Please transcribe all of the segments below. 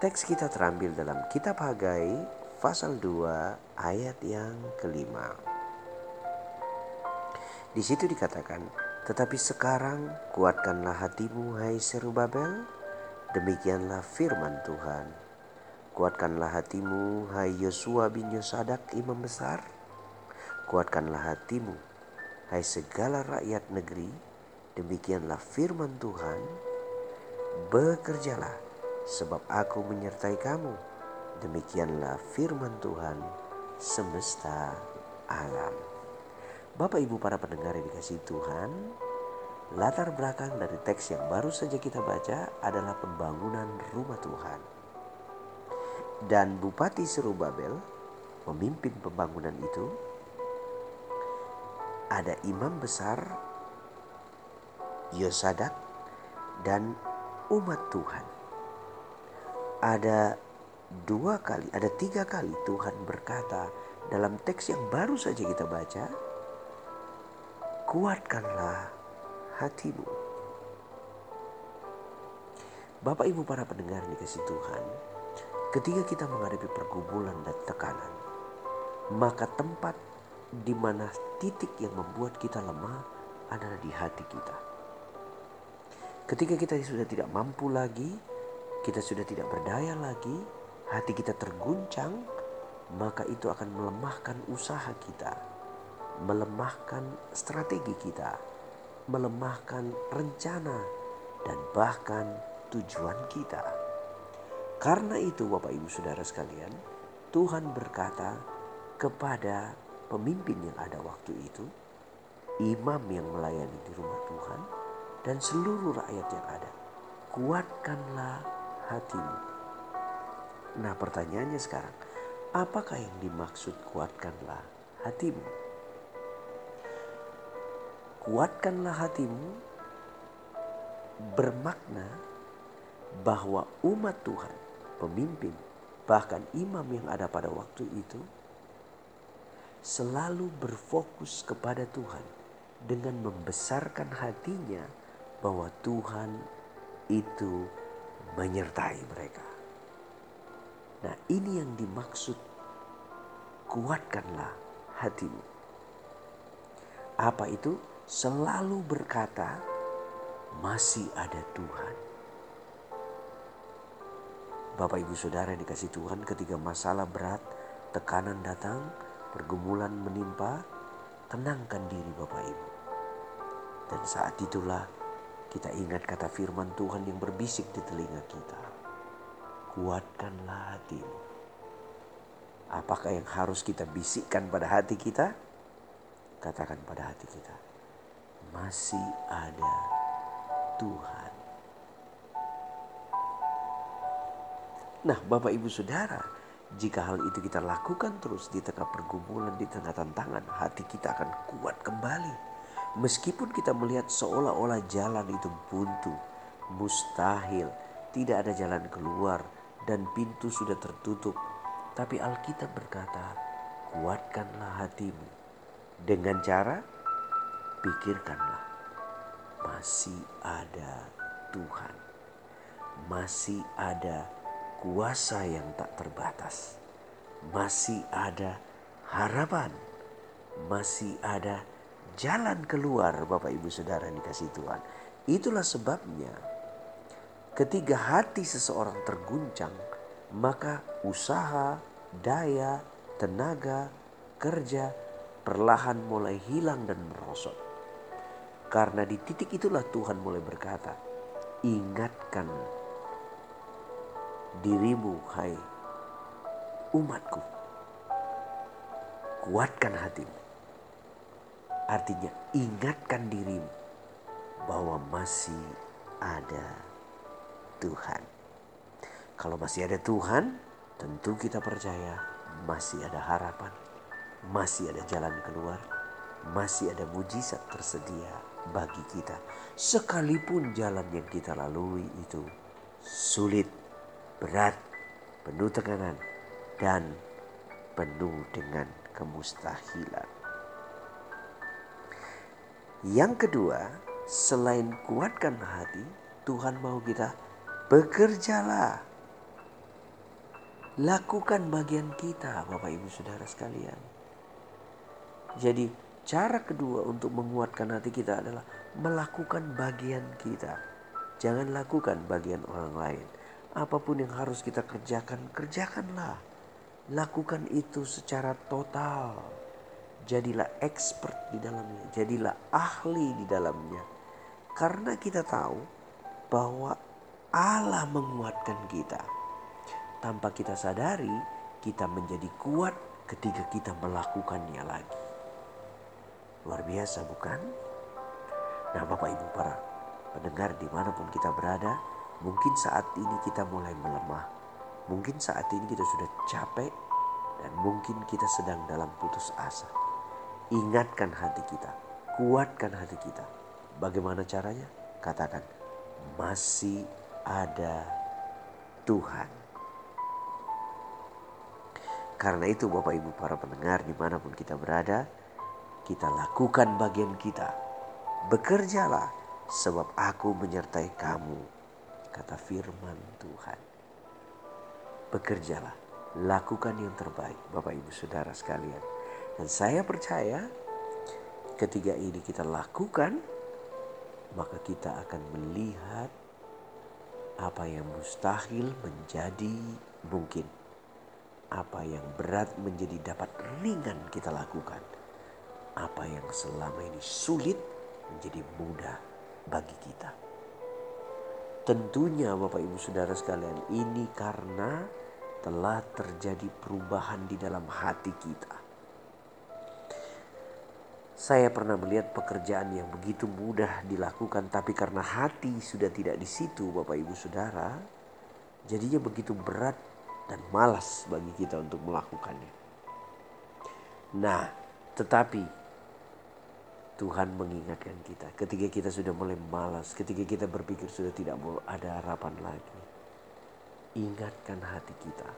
Teks kita terambil dalam Kitab Hagai pasal 2 ayat yang kelima. Di situ dikatakan, tetapi sekarang kuatkanlah hatimu hai Serubabel, demikianlah firman Tuhan. Kuatkanlah hatimu hai Yosua bin Yosadak imam besar, kuatkanlah hatimu hai segala rakyat negeri, demikianlah firman Tuhan. Bekerjalah sebab aku menyertai kamu. Demikianlah firman Tuhan semesta alam. Bapak Ibu para pendengar yang dikasih Tuhan, latar belakang dari teks yang baru saja kita baca adalah pembangunan rumah Tuhan. Dan Bupati Serubabel memimpin pembangunan itu. Ada imam besar Yosadak dan umat Tuhan ada dua kali, ada tiga kali Tuhan berkata dalam teks yang baru saja kita baca, kuatkanlah hatimu. Bapak ibu para pendengar dikasih Tuhan, ketika kita menghadapi pergumulan dan tekanan, maka tempat di mana titik yang membuat kita lemah adalah di hati kita. Ketika kita sudah tidak mampu lagi, kita sudah tidak berdaya lagi, hati kita terguncang, maka itu akan melemahkan usaha kita, melemahkan strategi kita, melemahkan rencana, dan bahkan tujuan kita. Karena itu, Bapak Ibu Saudara sekalian, Tuhan berkata kepada pemimpin yang ada waktu itu, imam yang melayani di rumah Tuhan, dan seluruh rakyat yang ada, kuatkanlah hatimu. Nah pertanyaannya sekarang, apakah yang dimaksud kuatkanlah hatimu? Kuatkanlah hatimu bermakna bahwa umat Tuhan, pemimpin, bahkan imam yang ada pada waktu itu selalu berfokus kepada Tuhan dengan membesarkan hatinya bahwa Tuhan itu menyertai mereka. Nah, ini yang dimaksud kuatkanlah hatimu. Apa itu? Selalu berkata, masih ada Tuhan. Bapak ibu saudara yang dikasih Tuhan ketika masalah berat, tekanan datang, pergumulan menimpa, tenangkan diri Bapak ibu. Dan saat itulah kita ingat kata firman Tuhan yang berbisik di telinga kita. Kuatkanlah hatimu. Apakah yang harus kita bisikkan pada hati kita? Katakan pada hati kita. Masih ada Tuhan. Nah Bapak Ibu Saudara, jika hal itu kita lakukan terus di tengah pergumulan, di tengah tantangan, hati kita akan kuat kembali Meskipun kita melihat seolah-olah jalan itu buntu, mustahil, tidak ada jalan keluar dan pintu sudah tertutup. Tapi Alkitab berkata, kuatkanlah hatimu. Dengan cara, pikirkanlah, masih ada Tuhan. Masih ada kuasa yang tak terbatas. Masih ada harapan. Masih ada jalan keluar Bapak Ibu Saudara yang dikasih Tuhan. Itulah sebabnya ketika hati seseorang terguncang, maka usaha, daya, tenaga, kerja perlahan mulai hilang dan merosot. Karena di titik itulah Tuhan mulai berkata, ingatkan dirimu hai umatku. Kuatkan hatimu. Artinya ingatkan dirimu bahwa masih ada Tuhan. Kalau masih ada Tuhan, tentu kita percaya masih ada harapan, masih ada jalan keluar, masih ada mujizat tersedia bagi kita. Sekalipun jalan yang kita lalui itu sulit, berat, penuh tekanan, dan penuh dengan kemustahilan. Yang kedua, selain kuatkan hati, Tuhan mau kita bekerjalah. Lakukan bagian kita, Bapak Ibu Saudara sekalian. Jadi, cara kedua untuk menguatkan hati kita adalah melakukan bagian kita. Jangan lakukan bagian orang lain. Apa pun yang harus kita kerjakan, kerjakanlah. Lakukan itu secara total. Jadilah expert di dalamnya, jadilah ahli di dalamnya. Karena kita tahu bahwa Allah menguatkan kita tanpa kita sadari, kita menjadi kuat ketika kita melakukannya lagi. Luar biasa bukan? Nah Bapak Ibu para pendengar di mana pun kita berada, mungkin saat ini kita mulai melemah. Mungkin saat ini kita sudah capek dan mungkin kita sedang dalam putus asa. Ingatkan hati kita, kuatkan hati kita. Bagaimana caranya? Katakan, masih ada Tuhan. Karena itu Bapak Ibu para pendengar di mana pun kita berada, kita lakukan bagian kita. Bekerjalah sebab aku menyertai kamu, kata firman Tuhan. Bekerjalah, lakukan yang terbaik Bapak Ibu Saudara sekalian. Dan saya percaya ketika ini kita lakukan, maka kita akan melihat apa yang mustahil menjadi mungkin apa yang berat menjadi dapat ringan kita lakukan. Apa yang selama ini sulit menjadi mudah bagi kita. Tentunya Bapak Ibu Saudara sekalian ini karena telah terjadi perubahan di dalam hati kita. Saya pernah melihat pekerjaan yang begitu mudah dilakukan tapi karena hati sudah tidak di situ Bapak Ibu Saudara, jadinya begitu berat dan malas bagi kita untuk melakukannya. Nah, tetapi Tuhan mengingatkan kita ketika kita sudah mulai malas, ketika kita berpikir sudah tidak mau ada harapan lagi. Ingatkan hati kita.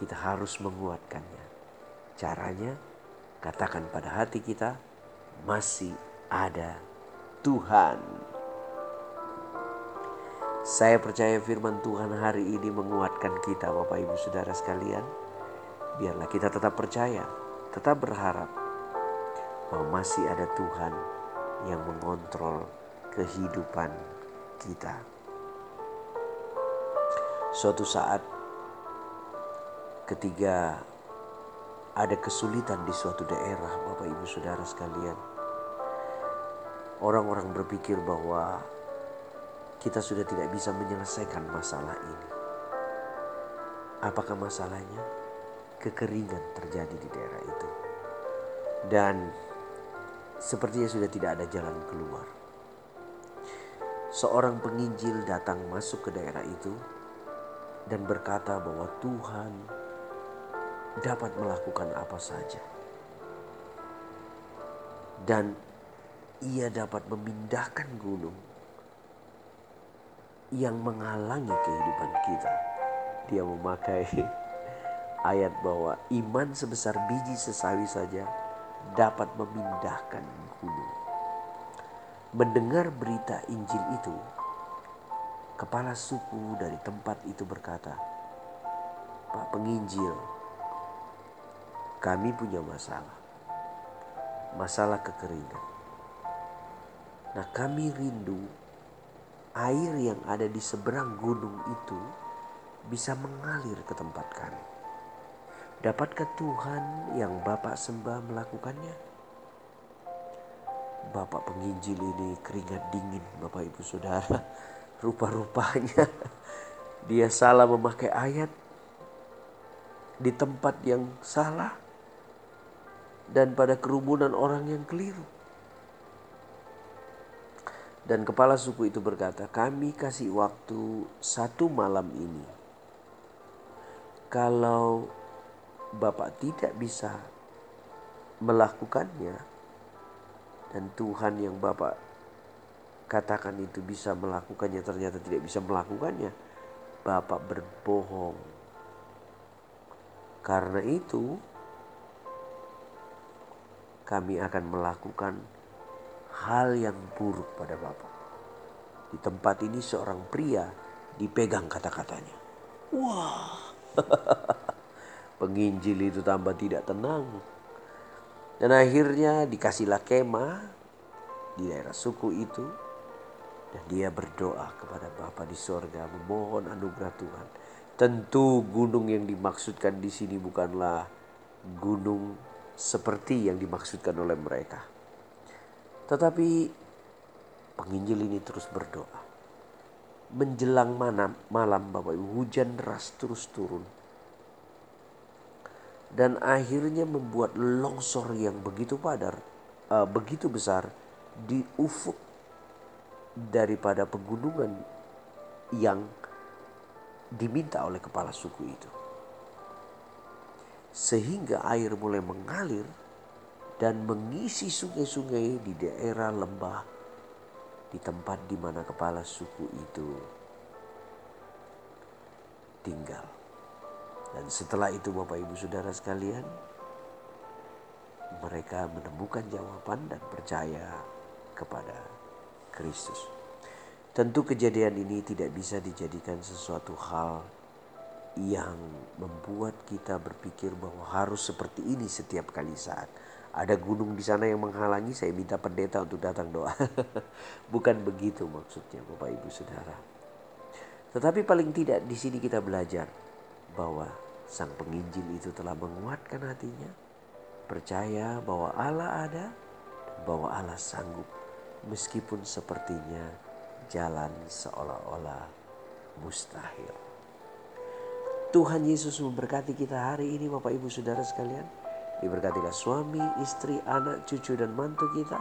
Kita harus menguatkannya. Caranya katakan pada hati kita masih ada Tuhan. Saya percaya firman Tuhan hari ini menguatkan kita Bapak Ibu Saudara sekalian. Biarlah kita tetap percaya, tetap berharap bahwa masih ada Tuhan yang mengontrol kehidupan kita. Suatu saat ketika ada kesulitan di suatu daerah Bapak Ibu Saudara sekalian. Orang-orang berpikir bahwa kita sudah tidak bisa menyelesaikan masalah ini. Apakah masalahnya? Kekeringan terjadi di daerah itu. Dan sepertinya sudah tidak ada jalan keluar. Seorang penginjil datang masuk ke daerah itu dan berkata bahwa Tuhan dapat melakukan apa saja. Dan ia dapat memindahkan gunung yang menghalangi kehidupan kita. Dia memakai ayat bahwa iman sebesar biji sesawi saja dapat memindahkan gunung. Mendengar berita Injil itu, kepala suku dari tempat itu berkata, "Pak penginjil, kami punya masalah. Masalah kekeringan. Nah, kami rindu air yang ada di seberang gunung itu bisa mengalir ke tempat kami. Dapatkah Tuhan yang Bapak sembah melakukannya? Bapak penginjil ini keringat dingin Bapak Ibu Saudara. Rupa-rupanya dia salah memakai ayat di tempat yang salah dan pada kerumunan orang yang keliru. Dan kepala suku itu berkata, kami kasih waktu satu malam ini. kalau Bapak tidak bisa melakukannya dan Tuhan yang Bapak katakan itu bisa melakukannya ternyata tidak bisa melakukannya, Bapak berbohong. Karena itu kami akan melakukan hal yang buruk pada Bapak. Di tempat ini seorang pria dipegang kata-katanya. Wah, penginjil itu tambah tidak tenang. Dan akhirnya dikasihlah kemah di daerah suku itu. Dan dia berdoa kepada Bapa di sorga memohon anugerah Tuhan. Tentu gunung yang dimaksudkan di sini bukanlah gunung seperti yang dimaksudkan oleh mereka. Tetapi penginjil ini terus berdoa. Menjelang malam, malam Bapak Ibu hujan deras terus turun. Dan akhirnya membuat longsor yang begitu padar, uh, begitu besar di ufuk daripada pegunungan yang diminta oleh kepala suku itu. Sehingga air mulai mengalir dan mengisi sungai-sungai di daerah lembah di tempat di mana kepala suku itu tinggal. Dan setelah itu Bapak Ibu Saudara sekalian, mereka menemukan jawaban dan percaya kepada Kristus. Tentu kejadian ini tidak bisa dijadikan sesuatu hal yang membuat kita berpikir bahwa harus seperti ini setiap kali saat. Ada gunung di sana yang menghalangi, saya minta pendeta untuk datang doa. Bukan begitu maksudnya Bapak Ibu Saudara. Tetapi paling tidak di sini kita belajar bahwa sang penginjil itu telah menguatkan hatinya, percaya bahwa Allah ada, bahwa Allah sanggup meskipun sepertinya jalan seolah-olah mustahil. Tuhan Yesus memberkati kita hari ini Bapak Ibu Saudara sekalian. Diberkatilah suami, istri, anak, cucu dan mantu kita.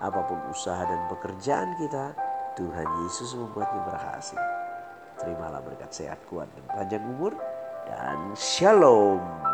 Apa pun usaha dan pekerjaan kita, Tuhan Yesus membuatnya berhasil. Terimalah berkat sehat kuat dan panjang umur dan shalom.